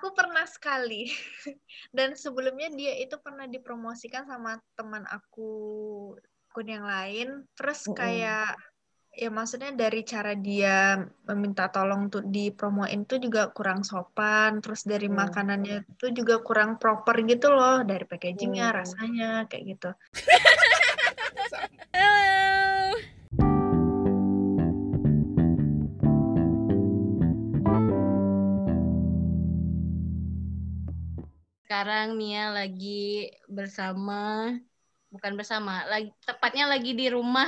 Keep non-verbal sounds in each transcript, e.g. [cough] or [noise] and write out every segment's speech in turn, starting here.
aku pernah sekali. [laughs] Dan sebelumnya dia itu pernah dipromosikan sama teman aku akun yang lain. Terus kayak ya maksudnya dari cara dia meminta tolong untuk dipromoin tuh juga kurang sopan terus dari hmm. makanannya itu juga kurang proper gitu loh dari packagingnya hmm. rasanya kayak gitu [laughs] sekarang Mia lagi bersama bukan bersama lagi tepatnya lagi di rumah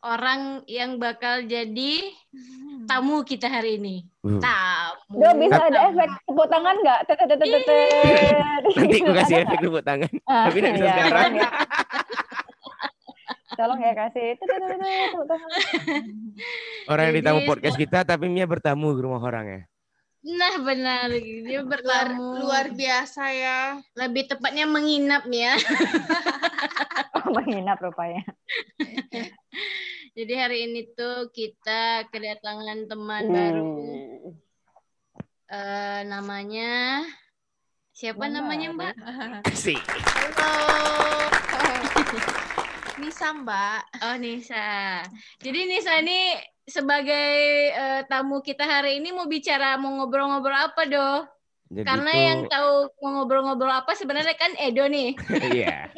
orang yang bakal jadi hmm. tamu kita hari ini. Uh. Tamu. Gak bisa ada efek tepuk tangan nggak? [laughs] Nanti gue kasih efek tepuk tangan. Ah, Tapi nggak bisa iya. sekarang. [laughs] Tolong ya kasih. Orang yang ditamu podcast kita, tapi Mia bertamu ke rumah orang ya. Nah benar, dia bertamu. Luar, luar biasa ya. Lebih tepatnya menginap ya. [laughs] oh, menginap rupanya. [laughs] Jadi hari ini tuh kita kedatangan teman hmm. baru. Uh, namanya siapa Mbak. namanya Mbak? Si. Halo. [laughs] Nisa Mbak. Oh Nisa. Jadi Nisa ini sebagai uh, tamu kita hari ini mau bicara mau ngobrol-ngobrol apa doh? Jadi Karena itu... yang tahu mau ngobrol-ngobrol apa sebenarnya kan Edo nih. [laughs] Iya.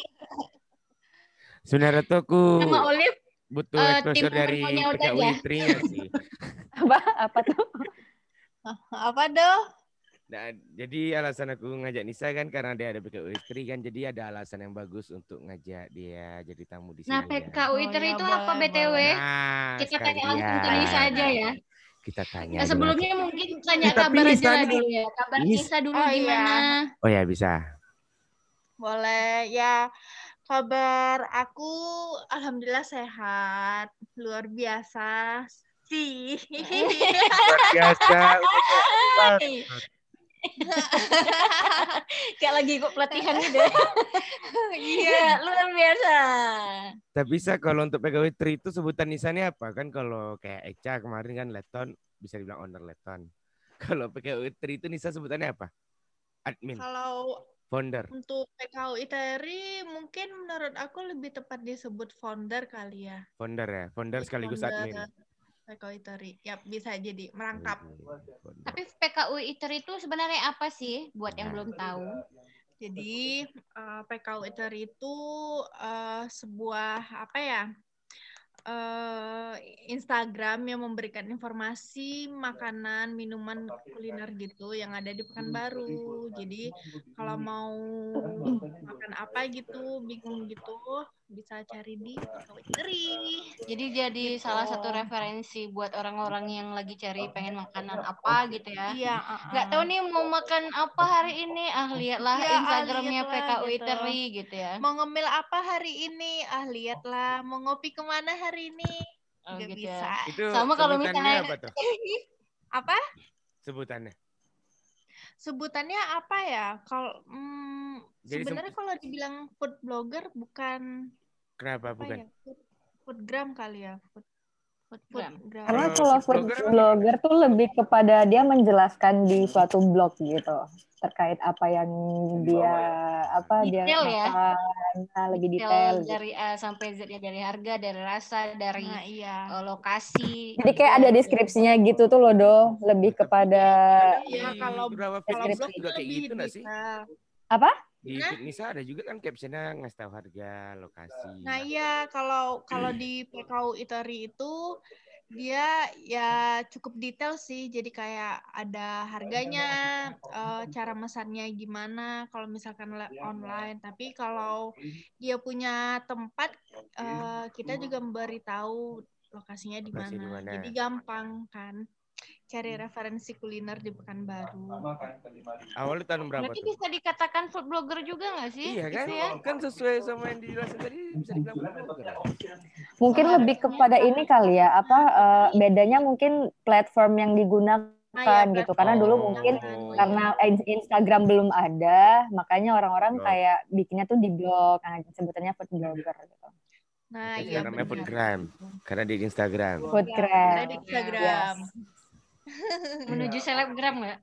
[laughs] Sebenarnya tuh aku sama Olive butuh uh, exposure dari PKU Itri sih. [laughs] apa apa tuh? apa tuh? Nah, jadi alasan aku ngajak Nisa kan karena dia ada PKU Itri kan jadi ada alasan yang bagus untuk ngajak dia jadi tamu di sini. Nah, PKU Itri oh, itu ya, apa BTW? Nah, Kita tanya langsung ke Nisa aja ya. Kita tanya. Nah, sebelumnya dulu. mungkin tanya Kita kabar aja dulu ya. Kabar Nisa dulu oh, iya. gimana? Iya. Oh ya, bisa. Boleh. Ya, Kabar aku alhamdulillah sehat, luar biasa sih. Luar biasa. [laughs] [laughs] Kayak lagi ikut pelatihan gitu. [laughs] Iya, luar biasa. Tapi bisa kalau untuk pegawai tri itu sebutan nisannya apa? Kan kalau kayak Eca kemarin kan Leton bisa dibilang owner Leton. [laughs] Kalau pegawai tri itu Nisa sebutannya apa? Admin. Kalau Founder. Untuk PKU ITERI mungkin menurut aku lebih tepat disebut founder kali ya. Founder ya, founder sekaligus founder. admin. PKU ITERI, ya bisa jadi merangkap. Tapi PKU ITERI itu sebenarnya apa sih buat yang belum tahu? Jadi uh, PKU ITERI itu uh, sebuah apa ya? uh, Instagram yang memberikan informasi makanan, minuman kuliner gitu yang ada di Pekanbaru. Jadi kalau mau makan apa gitu, bingung gitu, bisa cari di Twitteri. Jadi jadi gitu. salah satu referensi buat orang-orang yang lagi cari pengen makanan apa gitu ya. Iya. Uh -uh. Nggak tahu nih mau makan apa hari ini. Ah lihatlah ya, Instagramnya ah, PKU gitu. Iteri gitu ya. Mau ngemil apa hari ini? Ah lihatlah. Mau ngopi ke mana hari ini? Oh, gitu bisa. Ya. Itu Sama kalau misalnya apa, tuh? [laughs] apa? Sebutannya. Sebutannya apa ya? Kalau hmm, sebenarnya kalau dibilang food blogger bukan Kenapa bukan? Ya? Food, foodgram kali ya. Food, foodgram. Karena kalau food blogger tuh lebih kepada dia menjelaskan di suatu blog gitu terkait apa yang dia apa detail dia ya. nah, lebih detail, detail dari A sampai Z ya dari harga, dari rasa, dari nah, iya. Eh, lokasi. Jadi kayak ada deskripsinya gitu tuh loh, Do. Lebih kepada Iya, kalau kalau blog juga kayak gitu nggak sih? Apa? di nah? Nisa ada juga kan captionnya ngasih tahu harga lokasi nah iya kalau kalau di PKU Iteri itu dia ya cukup detail sih jadi kayak ada harganya uh, cara mesannya gimana kalau misalkan online. Tapi kalau dia punya tempat uh, kita juga memberitahu lokasinya di mana. Jadi gampang kan cari referensi kuliner di Pekanbaru. Awalnya tahun berapa? Berarti tuh? bisa dikatakan food blogger juga nggak sih? Iya kan? Ya? Kan sesuai sama yang dijelasin tadi bisa dibilang food blogger. Mungkin oh, lebih kepada ini kali ya, apa uh, bedanya mungkin platform yang digunakan ah, ya, gitu karena dulu mungkin oh, karena Instagram belum ada makanya orang-orang kayak bikinnya tuh di blog nah sebutannya food blogger gitu. Nah, iya. Karena food gram karena di Instagram. Food gram. Karena di Instagram. Yes. [laughs] Menuju selebgram nggak?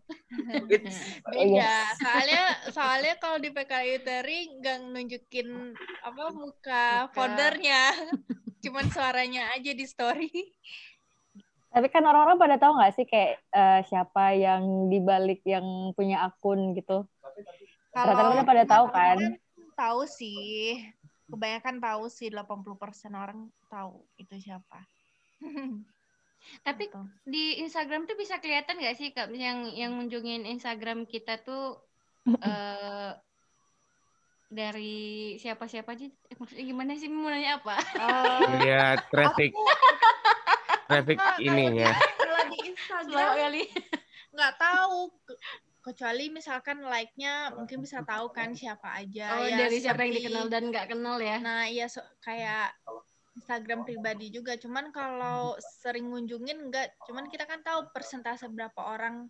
[laughs] Beda. Soalnya soalnya kalau di PKI Teri nggak nunjukin apa muka, Muka. foldernya. [laughs] Cuman suaranya aja di story. Tapi kan orang-orang pada tahu nggak sih kayak eh, siapa yang dibalik yang punya akun gitu? Rata-rata pada tahu kan? Tahu sih. Kebanyakan tahu sih 80% orang tahu itu siapa. Tapi Gitu. di Instagram tuh bisa kelihatan nggak sih Kak yang yang kunjungin Instagram kita tuh eh dari siapa-siapa aja? Eh, Maksudnya gimana sih mau nanya apa? Lihat traffic traffic ininya. kalau di Instagram kali. nggak tahu Ke- kecuali misalkan like-nya mungkin bisa tahu kan siapa aja Oh, ya dari siapa yang dikenal dan nggak kenal ya? nah iya so- kayak Instagram pribadi juga cuman kalau sering ngunjungin enggak cuman kita kan tahu persentase berapa orang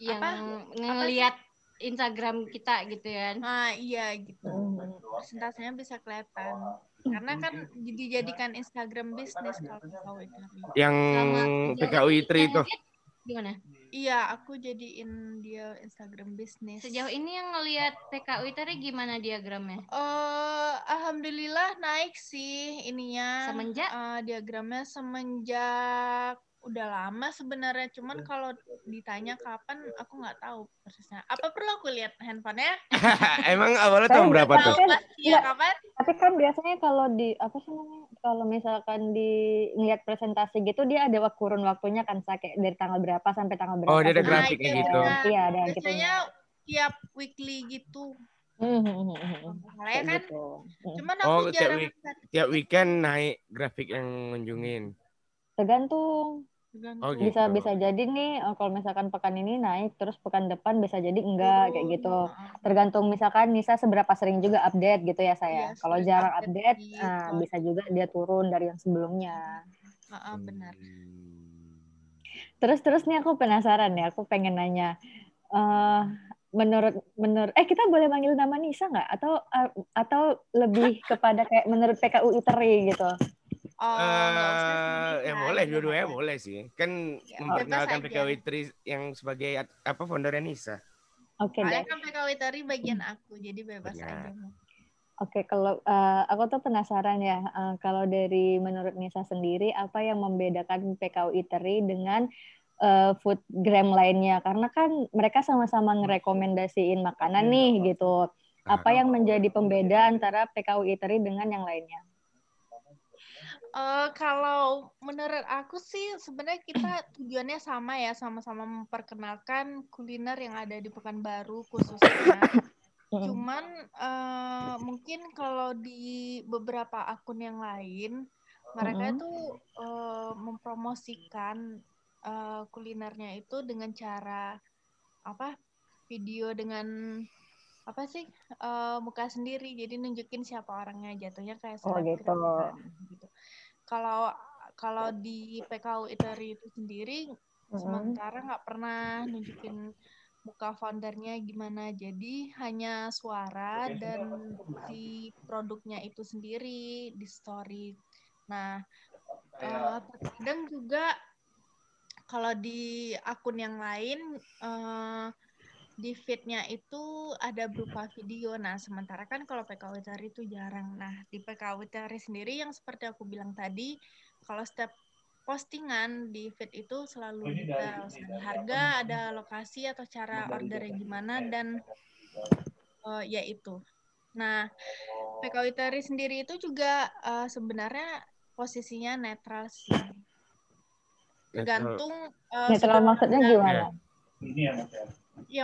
yang Apa? ngelihat Instagram kita gitu ya. nah iya gitu persentasenya bisa kelihatan karena kan dijadikan Instagram bisnis kalau itu Yang PKUI Tri itu. Gimana? Iya aku jadiin dia Instagram bisnis Sejauh ini yang ngelihat PKU tadi gimana diagramnya? Eh, alhamdulillah naik sih ininya. Semenjak? Eh, diagramnya semenjak udah lama sebenarnya. Cuman kalau ditanya kapan, aku nggak tahu persisnya. Apa perlu aku lihat handphonenya? [laughs] Emang awalnya tahun berapa tuh? Iya Nggak. kapan? Tapi kan biasanya kalau di apa sih namanya? Kalau misalkan di ngeliat presentasi gitu dia ada kurun waktunya kan Sa, kayak dari tanggal berapa sampai tanggal berapa. Oh, dia ada grafiknya iya, gitu. Iya, ada gitu. Biasanya tiap weekly gitu. Hmm, hmm, hmm, hmm, Kayak kan. gitu. Cuman aku Oh, tiap jarang week. Tiap weekend naik grafik yang ngunjungin. Tergantung. Tergantung. Oh, gitu. Bisa bisa jadi nih eh, kalau misalkan pekan ini naik terus pekan depan bisa jadi enggak kayak gitu. Heeh. Tergantung misalkan Nisa seberapa sering juga update gitu ya saya. Iya, Kalau jarang update update, ah, story. bisa juga dia turun dari yang sebelumnya. Heeh, benar. Hmm. Terus terus nih aku penasaran ya, aku pengen nanya. eh menurut menurut eh kita boleh manggil nama Nisa nggak atau eh, atau lebih kepada kayak menurut PKU ITERI gitu. Oh, Eh, ya boleh, dua-duanya boleh sih. Kan Ya, memperkenalkan. PKW Tri yang sebagai apa foundernya Nisa. Oke deh. Soalnya kan PKW tari bagian aku, jadi bebas Benar. aja. Oke, kalau eh, aku tuh penasaran ya, eh, kalau dari menurut Nisa sendiri, apa yang membedakan PKU Eatery dengan eh, foodgram lainnya? Karena kan mereka sama-sama ngerekomendasiin makanan nih gitu. Apa yang menjadi pembeda antara PKU Eatery dengan yang lainnya? Eh, kalau menurut aku sih sebenarnya kita tujuannya sama ya, sama-sama memperkenalkan kuliner yang ada di Pekanbaru khususnya. Cuman eh, mungkin kalau di beberapa akun yang lain, mereka Mm-mm. tuh eh, mempromosikan eh, kulinernya itu dengan cara apa? Video dengan apa sih eh, muka sendiri, jadi nunjukin siapa orangnya, jatuhnya kayak Oh, gitu. kan, gitu. Kalau kalau di PKU Iteri itu sendiri Mm-mm. sementara nggak pernah nunjukin muka foundernya gimana. Jadi hanya suara dan si produknya itu sendiri di story. Nah terkadang juga kalau di akun yang lain eh, di feednya itu ada berupa video. Nah, sementara kan kalau PKW Tari itu jarang. Nah, di PKW Tari sendiri yang seperti aku bilang tadi, kalau setiap postingan di feed itu selalu detail. Ada harga, ada lokasi atau cara ordernya gimana, dan eh, ya itu. Nah, PKW Tari sendiri itu juga eh, sebenarnya posisinya netral sih. Tergantung eh, Netral maksudnya gimana? Ya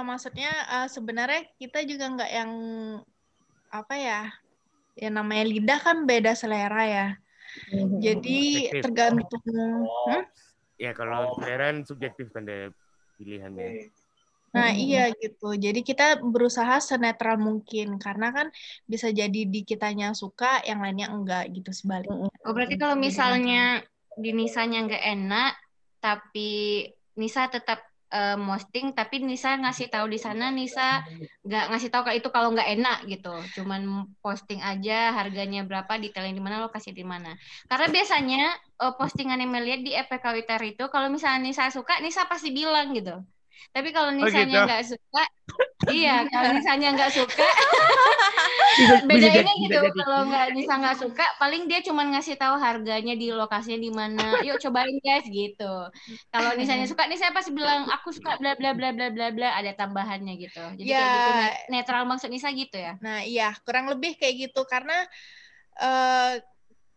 maksudnya eh, sebenarnya kita juga nggak yang apa ya, ya namanya lidah kan beda selera ya. Jadi Subjektif. tergantung. Hmm? Ya kalau selera subjektif kan deh pilihannya. Nah Hmm. iya gitu. Jadi kita berusaha senetral mungkin karena kan bisa jadi di kitanya suka, yang lainnya enggak gitu sebaliknya. Oh berarti kalau misalnya di Nisanya nggak enak, tapi Nisa tetap uh, posting tapi Nisa ngasih tahu di sana Nisa nggak ngasih tahu kayak itu kalau nggak enak gitu. Cuman posting aja harganya berapa detailnya di mana lokasi di mana. Karena biasanya uh, postingan yang melihat di FPK Witter itu kalau misalnya Nisa suka Nisa pasti bilang gitu tapi kalau misalnya nggak oh gitu. suka, iya kalau misalnya nggak suka, [laughs] [laughs] bedainnya gitu. Kalau nggak bisa nggak suka, paling dia cuma ngasih tahu harganya di lokasinya di mana. Yuk cobain guys gitu. Kalau misalnya suka nih saya pasti bilang aku suka bla bla bla bla bla bla ada tambahannya gitu. Jadi ya, kayak gitu netral maksud Nisa gitu ya. Nah iya kurang lebih kayak gitu karena uh,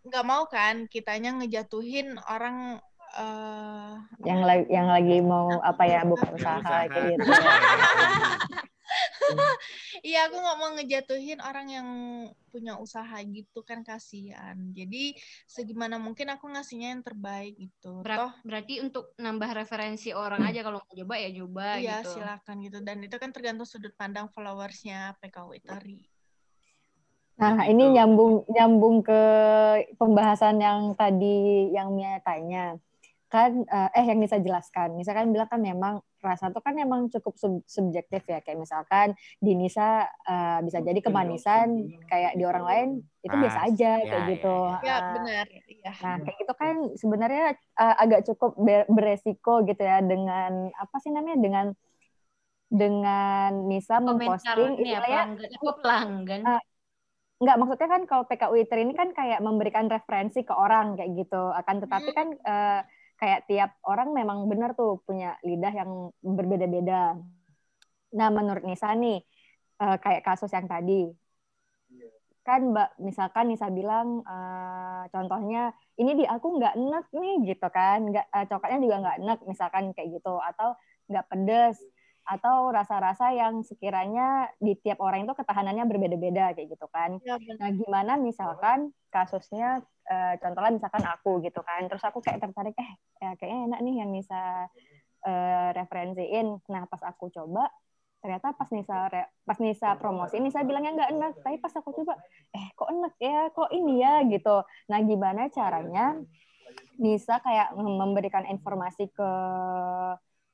nggak mau kan kitanya ngejatuhin orang uh, yang lagi yang lagi mau apa ya buka usaha, usaha. gitu. [laughs] Iya, aku nggak mau ngejatuhin orang yang punya usaha gitu kan kasihan. Jadi segimana mungkin aku ngasihnya yang terbaik gitu. Ber Toh berarti untuk nambah referensi orang aja kalau mau coba ya coba iya, gitu. Iya, silakan gitu. Dan itu kan tergantung sudut pandang followersnya PKW Tari. Nah, gitu. ini nyambung nyambung ke pembahasan yang tadi yang Mia tanya kan uh, eh yang Nisa jelaskan. Nisa kan bilang kan memang rasa itu kan memang cukup sub subjektif ya kayak misalkan di Nisa uh, bisa jadi kemanisan kayak di orang lain itu ah, biasa aja ya, kayak ya, gitu. Ya, ya. Uh, benar. Ya. Nah, kayak gitu kan sebenarnya uh, agak cukup beresiko gitu ya dengan apa sih namanya dengan dengan Nisa memposting ya, pelanggan, pelanggan. Uh, Enggak, maksudnya kan kalau PKU ini kan kayak memberikan referensi ke orang kayak gitu. Akan tetapi hmm. kan uh, kayak tiap orang memang benar tuh punya lidah yang berbeda-beda. Nah, menurut Nisa nih, uh, kayak kasus yang tadi, kan Mbak, misalkan Nisa bilang, uh, contohnya, ini di aku nggak enak nih, gitu kan, nggak, uh, coklatnya juga nggak enak, misalkan kayak gitu, atau nggak pedes, atau rasa-rasa yang sekiranya di tiap orang itu ketahanannya berbeda-beda kayak gitu kan. Ya, nah, gimana misalkan kasusnya uh, contohnya misalkan aku gitu kan. Terus aku kayak tertarik eh ya kayaknya enak nih yang bisa uh, referensiin. Nah, pas aku coba ternyata pas Nisa re, pas Nisa promosi Nisa bilangnya nggak enak tapi pas aku coba eh kok enak ya kok ini ya gitu nah gimana caranya Nisa kayak memberikan informasi ke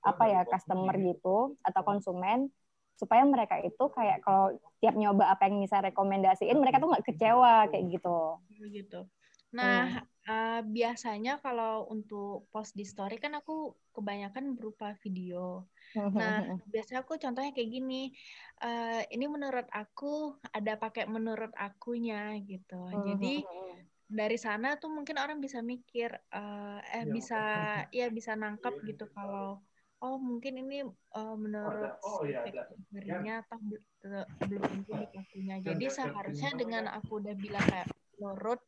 apa ya customer gitu atau konsumen supaya mereka itu kayak kalau tiap nyoba apa yang bisa rekomendasiin mereka tuh nggak kecewa kayak gitu. Gitu. Nah hmm. uh, biasanya kalau untuk post di story kan aku kebanyakan berupa video. Nah biasanya aku contohnya kayak gini. Uh, ini menurut aku ada pakai menurut akunya gitu. Jadi dari sana tuh mungkin orang bisa mikir uh, eh bisa ya bisa nangkap gitu kalau oh mungkin ini uh, menurut oh, iya, iya. atau belum tentu di pelakunya. Jadi seharusnya dengan aku udah bilang kayak menurut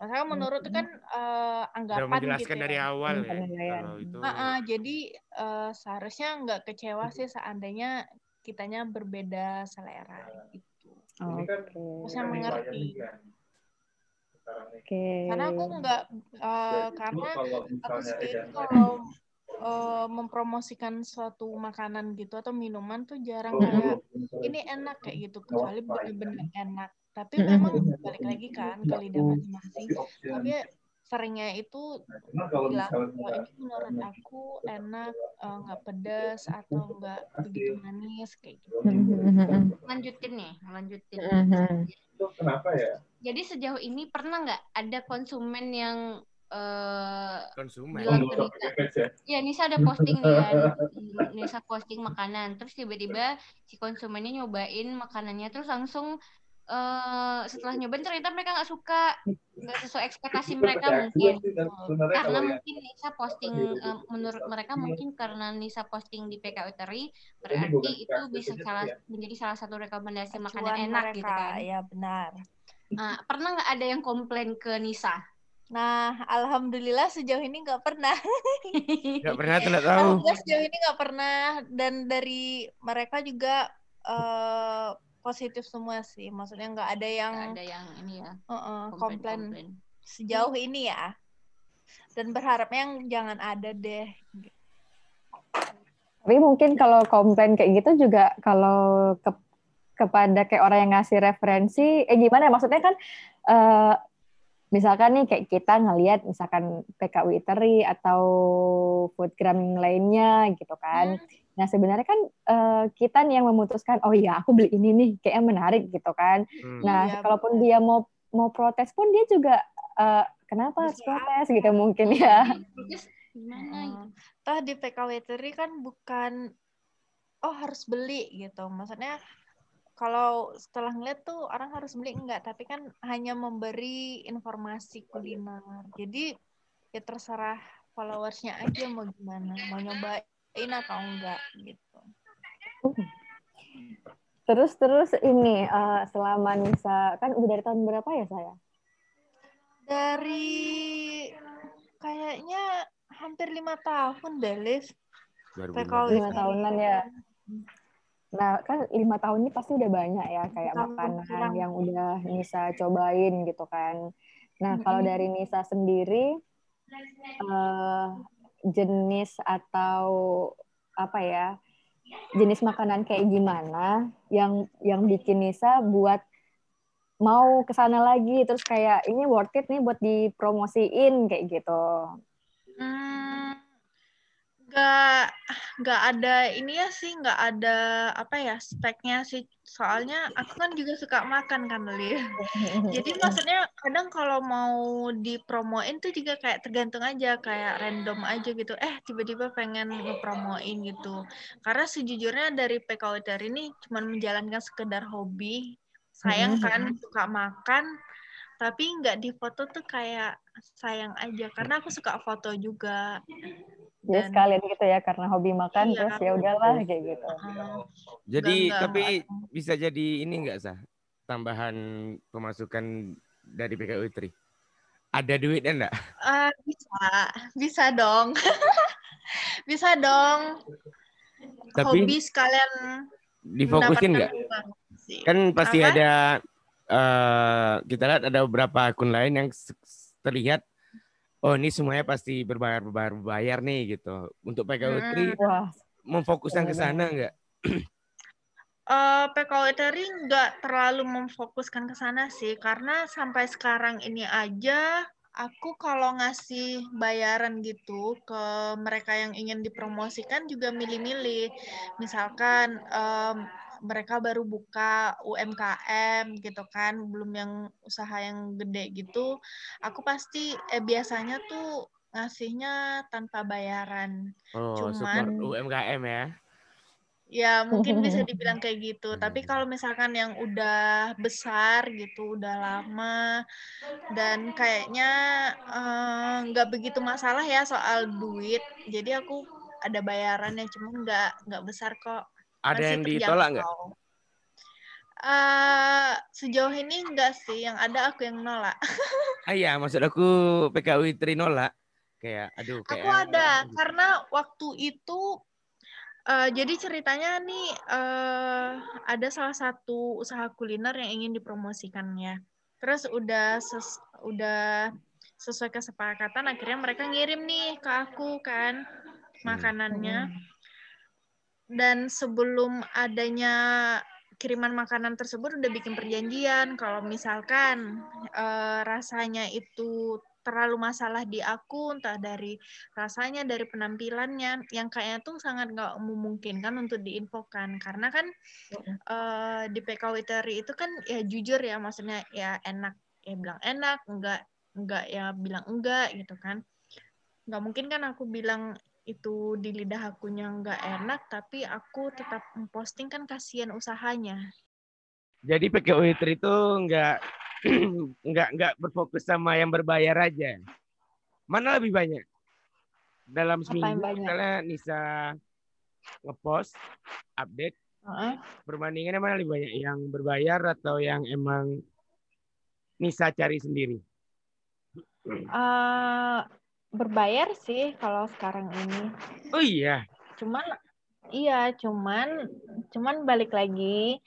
Masalah menurut itu kan uh, anggapan Udah menjelaskan gitu dari ya. awal ya. Kalau itu. Uh, uh, jadi uh, seharusnya nggak kecewa sih seandainya kitanya berbeda selera gitu. Oh, okay. Saya mengerti. Oke. Okay. Karena aku nggak uh, karena aku sendiri kalau uh, mempromosikan suatu makanan gitu atau minuman tuh jarang oh, kayak ini enak kayak gitu kecuali benar-benar enak. tapi memang balik lagi kan ke lidah masing-masing. tapi seringnya itu bilang oh, ini menurut aku enak eh, nggak uh, pedas atau nggak begitu manis kayak gitu. Lanjutin nih lanjutin. Kenapa ya? Jadi sejauh ini pernah nggak ada konsumen yang uh, konsumen. Oh, ya Nisa ada posting [laughs] nih ya. Nisa posting makanan, terus tiba-tiba si konsumennya nyobain makanannya, terus langsung uh, setelah nyobain ternyata mereka nggak suka, nggak sesuai ekspektasi mereka mungkin. Karena mungkin Nisa posting uh, menurut mereka mungkin karena Nisa posting di PK Uteri berarti itu bisa salah menjadi salah satu rekomendasi makanan enak gitu kan. Iya benar. Nah, pernah nggak ada yang komplain ke Nisa? Nah, alhamdulillah sejauh ini nggak pernah. [laughs] Nggak pernah tidak tahu. Alhamdulillah sejauh ini nggak pernah dan dari mereka juga uh, positif semua sih. Maksudnya nggak ada yang gak ada yang ini ya. Uh -uh, komplain, komplain sejauh ini ya. Dan berharapnya yang jangan ada deh. Tapi mungkin kalau komplain kayak gitu juga kalau ke kepada kayak orang yang ngasih referensi, eh gimana ya? Maksudnya kan uh, misalkan nih kayak kita ngelihat misalkan PKW Eatery atau foodgram lainnya gitu kan. Hmm. Nah sebenarnya kan uh, kita nih yang memutuskan oh iya aku beli ini nih kayaknya menarik gitu kan. Hmm. Nah iya, kalaupun betul. dia mau mau protes pun dia juga uh, kenapa harus protes gitu mungkin ya. Gimana? Toh di PKW Eatery kan bukan oh harus beli gitu. Maksudnya kalau setelah ngeliat tuh orang harus beli enggak tapi kan hanya memberi informasi kuliner. Jadi ya terserah followersnya aja mau gimana mau nyobain atau enggak gitu. Terus terus ini uh, selama Nisa kan udah dari tahun berapa ya saya? Dari kayaknya hampir lima tahun deh Liv. Lima tahunan ya Nah, kan lima tahun ini pasti udah banyak ya kayak makanan yang udah Nisa cobain gitu kan. Nah, kalau dari Nisa sendiri uh, jenis atau apa ya jenis makanan kayak gimana yang yang bikin Nisa buat mau ke sana lagi terus kayak ini worth it nih buat dipromosiin kayak gitu. Hmm, nggak nggak ada ini ya sih nggak ada apa ya speknya sih. Soalnya aku kan juga suka makan kan Li [laughs] jadi maksudnya kadang kalau mau dipromoin tuh juga kayak tergantung aja kayak random aja gitu. Eh tiba-tiba pengen ngepromoin gitu. Karena sejujurnya dari PKWTR ini cuma menjalankan sekedar hobi. Sayang kan suka makan tapi nggak di foto tuh kayak sayang aja karena aku suka foto juga ya sekalian gitu ya karena hobi makan iya, terus ya udahlah kayak gitu. jadi enggak, tapi enggak. bisa jadi ini enggak sah tambahan pemasukan dari PKU Tri? Ada duit enggak? Uh, bisa, bisa dong. [laughs] bisa dong. Tapi hobi sekalian difokusin enggak? Kan pasti Apa? ada uh, kita lihat ada beberapa akun lain yang terlihat oh ini semuanya pasti berbayar berbayar berbayar nih gitu untuk PKW hmm. Wah. memfokuskan ke sana nggak? Uh, PKW Tri nggak terlalu memfokuskan ke sana sih karena sampai sekarang ini aja aku kalau ngasih bayaran gitu ke mereka yang ingin dipromosikan juga milih-milih. Misalkan um, mereka baru buka UMKM gitu kan, belum yang usaha yang gede gitu, aku pasti eh, biasanya tuh ngasihnya tanpa bayaran. Oh, Cuman UMKM ya. Ya, mungkin bisa dibilang kayak gitu. Tapi kalau misalkan yang udah besar gitu, udah lama dan kayaknya eh, nggak uh, begitu masalah ya soal duit. Jadi aku ada bayarannya, cuma nggak nggak besar kok. Ada yang ditolak nggak? Uh, sejauh ini enggak sih, yang ada aku yang nolak. [laughs] ah iya, maksud aku PKW Tri nolak. Kayak aduh kayak Aku ada gitu. karena waktu itu uh, jadi ceritanya nih uh, ada salah satu usaha kuliner yang ingin dipromosikannya. Terus udah ses, udah sesuai kesepakatan akhirnya mereka ngirim nih ke aku kan makanannya. Hmm dan sebelum adanya kiriman makanan tersebut udah bikin perjanjian. Kalau misalkan e, rasanya itu terlalu masalah di aku entah dari rasanya dari penampilannya yang kayaknya tuh sangat nggak memungkinkan untuk diinfokan. Karena kan e, di PK Witeri itu kan ya jujur ya maksudnya ya enak. Ya bilang enak enggak enggak ya bilang enggak gitu kan. Nggak mungkin kan aku bilang itu di lidah akunya nggak enak, tapi aku tetap memposting kan kasihan usahanya. Jadi PKO Hitri itu nggak [clears throat] nggak nggak berfokus sama yang berbayar aja. Mana lebih banyak? Dalam seminggu misalnya Nisa ngepost update uh-huh. perbandingannya mana lebih banyak yang berbayar atau yang emang Nisa cari sendiri? Uh, berbayar sih kalau sekarang ini. Oh iya. Cuman iya, cuman cuman balik lagi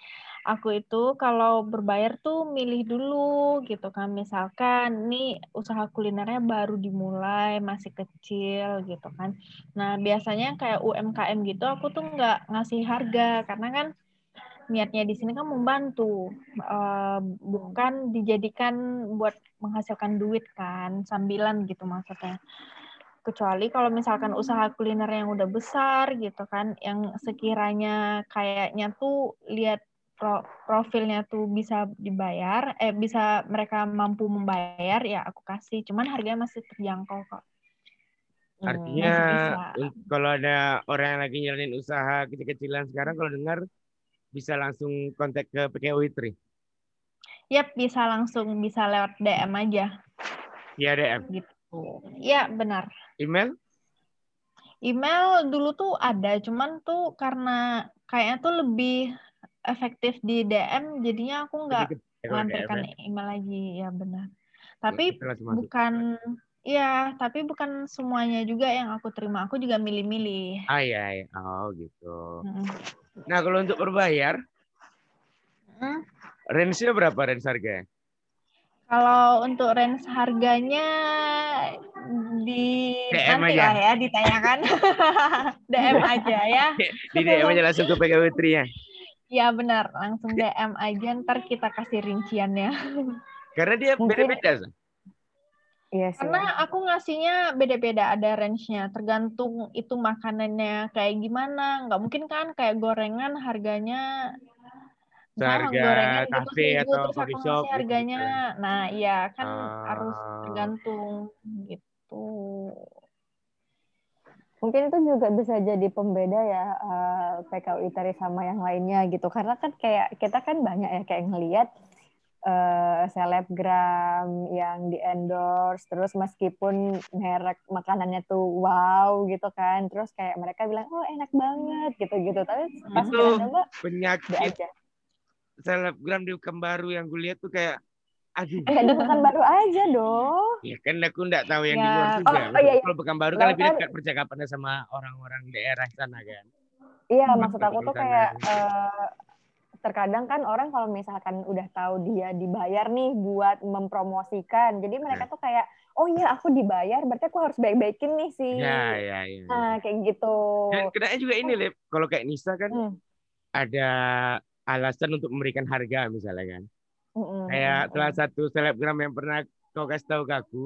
aku itu kalau berbayar tuh milih dulu gitu kan misalkan nih usaha kulinernya baru dimulai masih kecil gitu kan nah biasanya kayak UMKM gitu aku tuh nggak ngasih harga karena kan niatnya di sini kan membantu, uh, bukan dijadikan buat menghasilkan duit kan, sambilan gitu maksudnya. Kecuali kalau misalkan usaha kuliner yang udah besar gitu kan, yang sekiranya kayaknya tuh lihat pro profilnya tuh bisa dibayar, eh bisa mereka mampu membayar ya aku kasih. Cuman harganya masih terjangkau kok. Artinya hmm, kalau ada orang yang lagi nyalain usaha kecil-kecilan sekarang kalau dengar bisa langsung kontak ke PKO Itri. Yap, bisa langsung bisa lewat DM aja. Iya DM. Gitu. Iya, benar. Email? Email dulu tuh ada, cuman tuh karena kayaknya tuh lebih efektif di DM, jadinya aku nggak melampirkan ya? email lagi, ya benar. Tapi bukan Iya, tapi bukan semuanya juga yang aku terima. Aku juga milih-milih. Ah iya, iya. oh gitu. Hmm. Nah kalau untuk berbayar, hmm? range-nya berapa range harganya? Kalau untuk range harganya di DM nanti aja. lah ya ditanyakan [laughs] DM aja ya. [laughs] di DM aja langsung ke PKW Tri ya. Ya benar, langsung DM aja ntar kita kasih rinciannya. Karena dia beda-beda. Iya sih. Karena aku ngasihnya beda-beda, ada range-nya. Tergantung itu makanannya kayak gimana. Nggak mungkin kan kayak gorengan harganya Seharga gorengan kafe gitu, atau coffee shop gitu harganya. Gitu. Nah, iya kan uh... harus tergantung gitu. Mungkin itu juga bisa jadi pembeda ya uh, eh, PKU Itari sama yang lainnya gitu. Karena kan kayak kita kan banyak ya kayak ngelihat uh, selebgram yang di endorse terus meskipun merek makanannya tuh wow gitu kan terus kayak mereka bilang oh enak banget gitu gitu tapi pas itu coba penyakit aja. selebgram di Pekanbaru yang gue lihat tuh kayak aduh enggak di Pekanbaru aja dong ya kan aku enggak tahu yang ya. di luar juga oh, oh, iya, iya. kalau Pekanbaru kan lebih dekat percakapannya sama orang-orang daerah sana kan iya maksud aku tuh kayak uh, terkadang kan orang kalau misalkan udah tahu dia dibayar nih buat mempromosikan jadi mereka tuh kayak oh iya aku dibayar berarti aku harus baik-baikin nih sih. Ya ya ya nah kayak gitu. Dan kenanya juga ini Lip kalau kayak Nisa kan hmm. ada alasan untuk memberikan harga misalnya kan. Mm kayak salah satu selebgram yang pernah kau kasih tahu ke aku.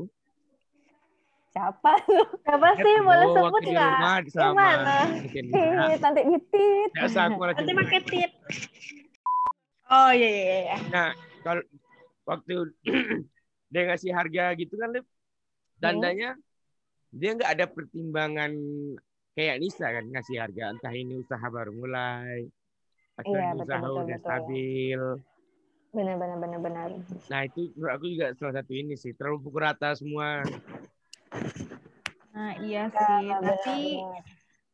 Siapa? [laughs] Siapa sih? Boleh sebut nggak? gimana [laughs] nanti nyetit [laughs] nanti pakai tit Oh iya, iya iya iya. Nah, kalau waktu [clears throat] dia ngasih harga gitu kan, Lip, tandanya hmm. dia nggak ada pertimbangan kayak Nisa kan ngasih harga entah ini usaha baru mulai atau iya, usaha betul, udah betul. stabil. Benar benar benar benar. Nah itu menurut aku juga salah satu ini sih terlalu pukul rata semua. Nah iya sih, ya, tapi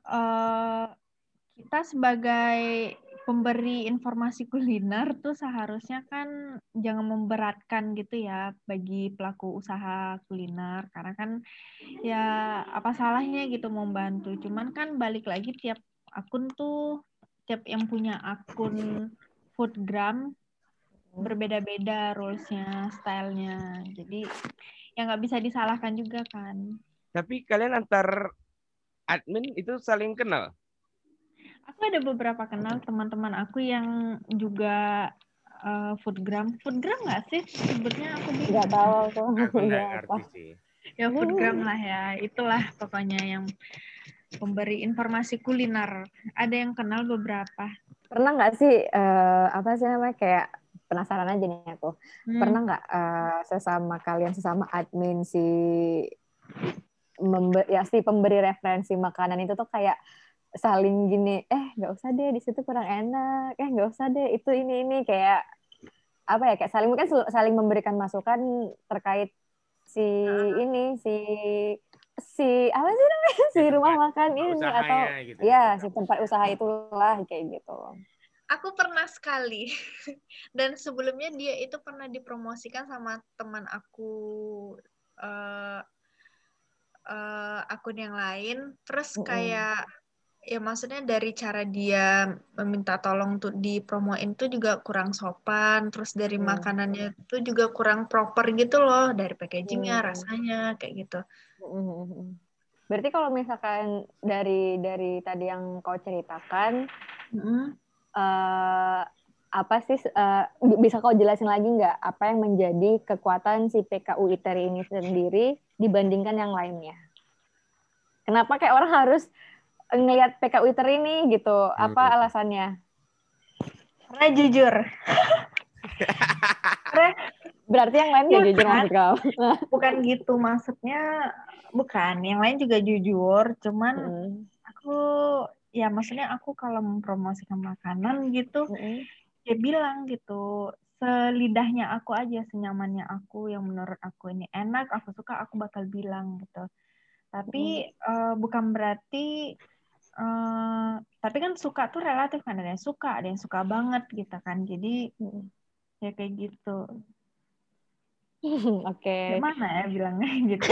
uh, kita sebagai pemberi informasi kuliner tuh seharusnya kan jangan memberatkan gitu ya bagi pelaku usaha kuliner. Karena kan ya apa salahnya gitu membantu. Cuman kan balik lagi tiap akun tuh tiap yang punya akun foodgram berbeda-beda rulesnya stylenya. Jadi ya nggak bisa disalahkan juga kan. Tapi kalian antar admin itu saling kenal Aku ada beberapa kenal teman-teman aku yang juga uh, foodgram. Foodgram nggak sih sebutnya aku nggak tahu [laughs] tuh. apa. Ya foodgram lah ya. Itulah pokoknya yang pemberi informasi kuliner. Ada yang kenal beberapa. Pernah nggak sih uh, apa sih namanya kayak penasaran aja nih aku. Hmm. Pernah nggak uh, sesama kalian sesama admin si member, ya si pemberi referensi makanan itu tuh kayak saling gini eh nggak usah deh di situ kurang enak. Eh nggak usah deh itu ini ini. Kayak apa ya kayak saling mungkin saling memberikan masukan terkait si ini si si apa sih namanya? Si rumah makan ini atau gitu. ya. si tempat usaha itulah kayak gitu. Aku pernah sekali. [laughs] Dan sebelumnya dia itu pernah dipromosikan sama teman aku uh, uh, akun yang lain. Terus kayak ya maksudnya dari cara dia meminta tolong untuk dipromoin tuh juga kurang sopan terus dari hmm. makanannya itu juga kurang proper gitu loh dari packagingnya hmm. rasanya kayak gitu hmm. berarti kalau misalkan dari dari tadi yang kau ceritakan hmm. uh, apa sih uh, bisa kau jelasin lagi nggak apa yang menjadi kekuatan si PKU ITERI ini sendiri dibandingkan yang lainnya? Kenapa kayak orang harus ngelihat PKU ITERI ini gitu? Apa hmm. alasannya? Karena jujur. [laughs] Berarti yang lain gak jujur maksud kau? [laughs] bukan gitu maksudnya, bukan. Yang lain juga jujur, cuman hmm. aku ya maksudnya aku kalau mempromosikan makanan gitu, hmm. ya bilang gitu selidahnya aku aja, senyamannya aku yang menurut aku ini enak, aku suka, aku bakal bilang gitu. Tapi hmm. uh, bukan berarti uh, tapi kan suka tuh relatif kan ada yang suka, ada yang suka banget gitu kan. Jadi hmm. ya kayak gitu. Oke. Okay. Gimana ya bilangnya [laughs] gitu.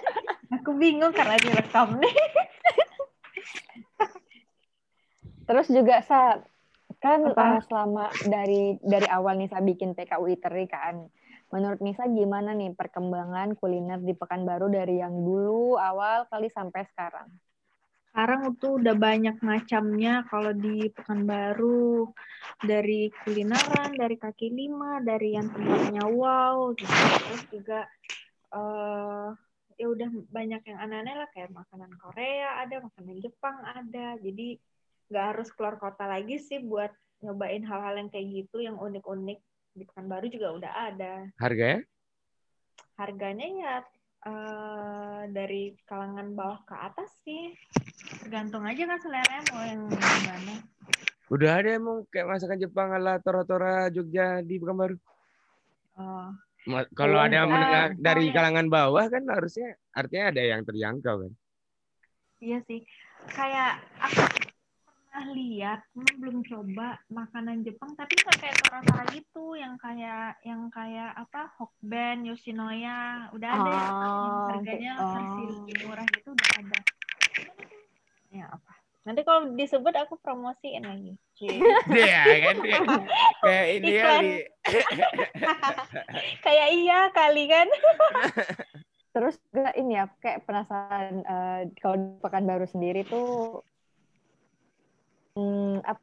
[laughs] Aku bingung karena direkam nih. [laughs] Terus juga sa kan uh, selama dari dari awal Nisa bikin PKU Iteri kan. Menurut Nisa gimana nih perkembangan kuliner di Pekanbaru dari yang dulu awal kali sampai sekarang? Sekarang itu udah banyak macamnya kalau di Pekanbaru dari kulineran dari kaki lima dari yang tempatnya wow gitu. Terus juga uh, ya udah banyak yang aneh-aneh lah kayak makanan Korea ada makanan Jepang ada. Jadi nggak harus keluar kota lagi sih buat nyobain hal-hal yang kayak gitu yang unik-unik. Di Pekanbaru juga udah ada. Harganya? Harganya ya uh, dari kalangan bawah ke atas sih. Tergantung aja kan selera mau yang gimana. Udah ada emang kayak masakan Jepang ala tora-tora Jogja di Pekanbaru? Oh. Kalau ada yang menengah dari kalangan bawah kan harusnya artinya ada yang terjangkau kan? Iya sih. Kayak aku pernah lihat, belum coba makanan Jepang, tapi nggak kayak tora-tora gitu, yang kayak yang kayak apa Hokben, Yoshinoya, udah ada oh, yang harganya oh. versi lebih murah gitu udah ada. Ya apa? Nanti kalau disebut aku promosiin lagi. [laughs] Iya kan kayak ini kali. [laughs] kayak iya kali kan. [laughs] Terus juga ini ya kayak penasaran uh, kalau di Pekanbaru sendiri tuh hmm, apa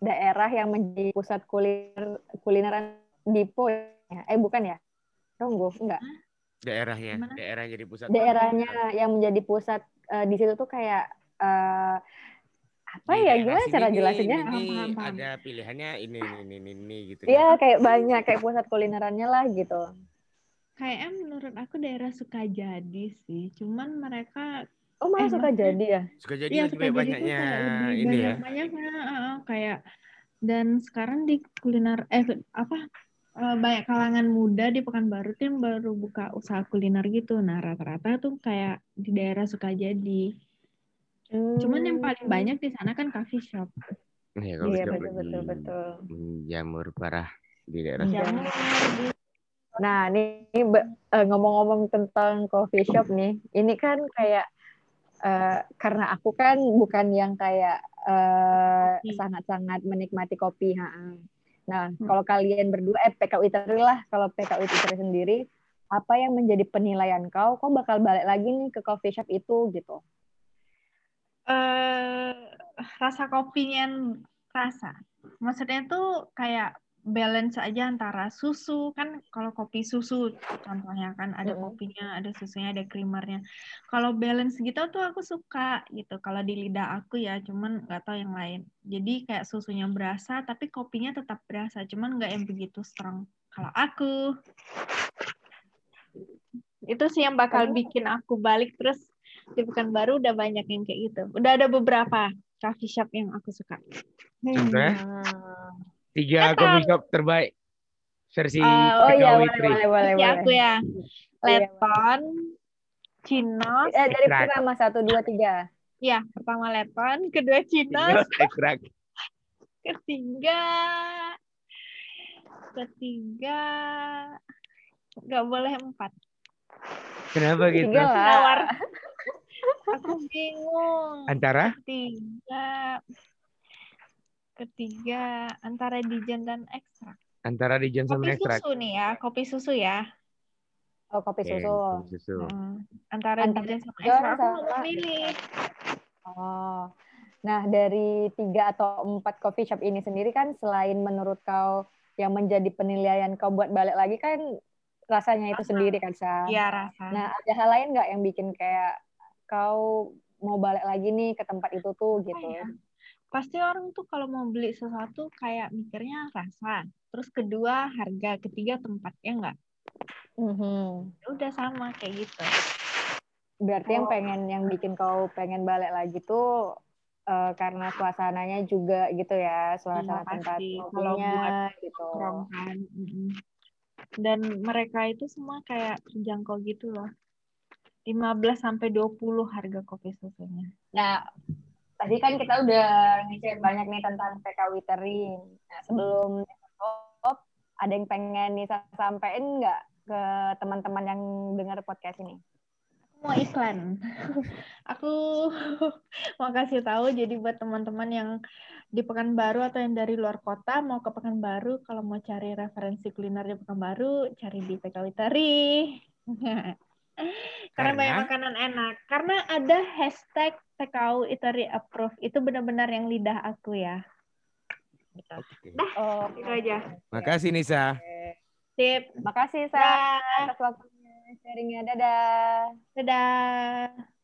daerah yang menjadi pusat kuliner kulineran Dipo ya? Eh bukan ya? Ronggo enggak? Daerahnya, Gimana? daerah jadi pusat. Daerahnya yang menjadi pusat uh, di situ tuh kayak uh, apa di ya gimana cara jelasinnya? Ini, ini ada pilihannya ini ini ini ini gitu. Iya, kayak banyak kayak pusat kulinerannya lah gitu. Kayaknya menurut aku daerah Sukajadi sih. Cuman mereka Oh malah eh, suka jadi ya? Suka jadi ya, lebih banyaknya ini banyak, ya. Banyaknya uh, kayak dan sekarang di kuliner eh apa uh, banyak kalangan muda di Pekanbaru tuh yang baru buka usaha kuliner gitu. Nah rata-rata tuh kayak di daerah suka jadi. Hmm. Cuman yang paling hmm. banyak di sana kan coffee shop. Iya, iya betul betul betul. Jamur parah di daerah. Jamur. Nah, ini eh, ngomong-ngomong tentang coffee shop nih, ini kan kayak uh, karena aku kan bukan yang kayak uh, sangat-sangat menikmati kopi. Ha -ha. Nah, hmm. kalau kalian berdua, eh PKU ITERI lah, kalau PKU ITERI sendiri, apa yang menjadi penilaian kau? Kau bakal balik lagi nih ke coffee shop itu gitu? Uh, rasa kopinya rasa. Maksudnya tuh kayak balance aja antara susu. Kan kalau kopi susu contohnya kan ada kopinya ada susunya ada creamernya. Kalau balance gitu tuh aku suka gitu kalau di lidah aku ya cuman nggak tahu yang lain. Jadi kayak susunya berasa tapi kopinya tetap berasa cuman nggak yang begitu strong. Kalau aku. Itu sih yang bakal bikin aku balik terus di baru udah banyak yang kayak gitu. Udah ada beberapa coffee shop yang aku suka. Hmm. Tiga coffee shop terbaik versi uh, oh iya boleh, boleh, boleh, boleh. aku ya. Leton, Cinos. Eh, dari pertama satu dua tiga. Iya, pertama Leton, kedua Cinos. Ekstrak. [laughs] Ketiga, ketiga, nggak boleh empat. Kenapa gitu? Tiga lah. [laughs] Aku bingung. Antara? Tiga, ketiga antara dijen dan ekstrak. Antara dijen sama ekstrak. Kopi susu nih ya, kopi susu ya. Oh, kopi susu. kopi susu. Hmm. Antara, antara dijen sama ekstrak aku mau pilih. Oh. Nah, dari tiga atau empat coffee shop ini sendiri kan selain menurut kau yang menjadi penilaian kau buat balik lagi kan rasanya itu sendiri kan, Sa? Iya, rasa. Nah, ada hal lain nggak yang bikin kayak kau mau balik lagi nih ke tempat itu tuh gitu? Oh, ya. Pasti orang tuh kalau mau beli sesuatu kayak mikirnya rasa. Terus kedua harga, ketiga tempat, ya enggak? Mm-hmm. Udah sama kayak gitu. Berarti oh. yang pengen yang bikin kau pengen balik lagi tuh uh, karena suasananya juga gitu ya suasana ya, tempat kopinya gitu kan dan mereka itu semua kayak terjangkau gitu loh 15 sampai 20 harga kopi susunya nah tadi kan kita udah nge banyak nih tentang PK Witering nah, sebelum top ada yang pengen nih sampaikan nggak ke teman-teman yang dengar podcast ini mau iklan. [laughs] aku [laughs] mau kasih tahu jadi buat teman-teman yang di Pekanbaru atau yang dari luar kota mau ke Pekanbaru kalau mau cari referensi kuliner di Pekanbaru cari di PKW Tari. [laughs] Karena, banyak makanan enak. Karena ada hashtag PKU Itari Approve. Itu benar-benar yang lidah aku ya. Okay. Dah, oh, itu aja. Makasih Nisa. Sip. Makasih, Sa. Atas waktunya sharingnya. Dadah. Dadah.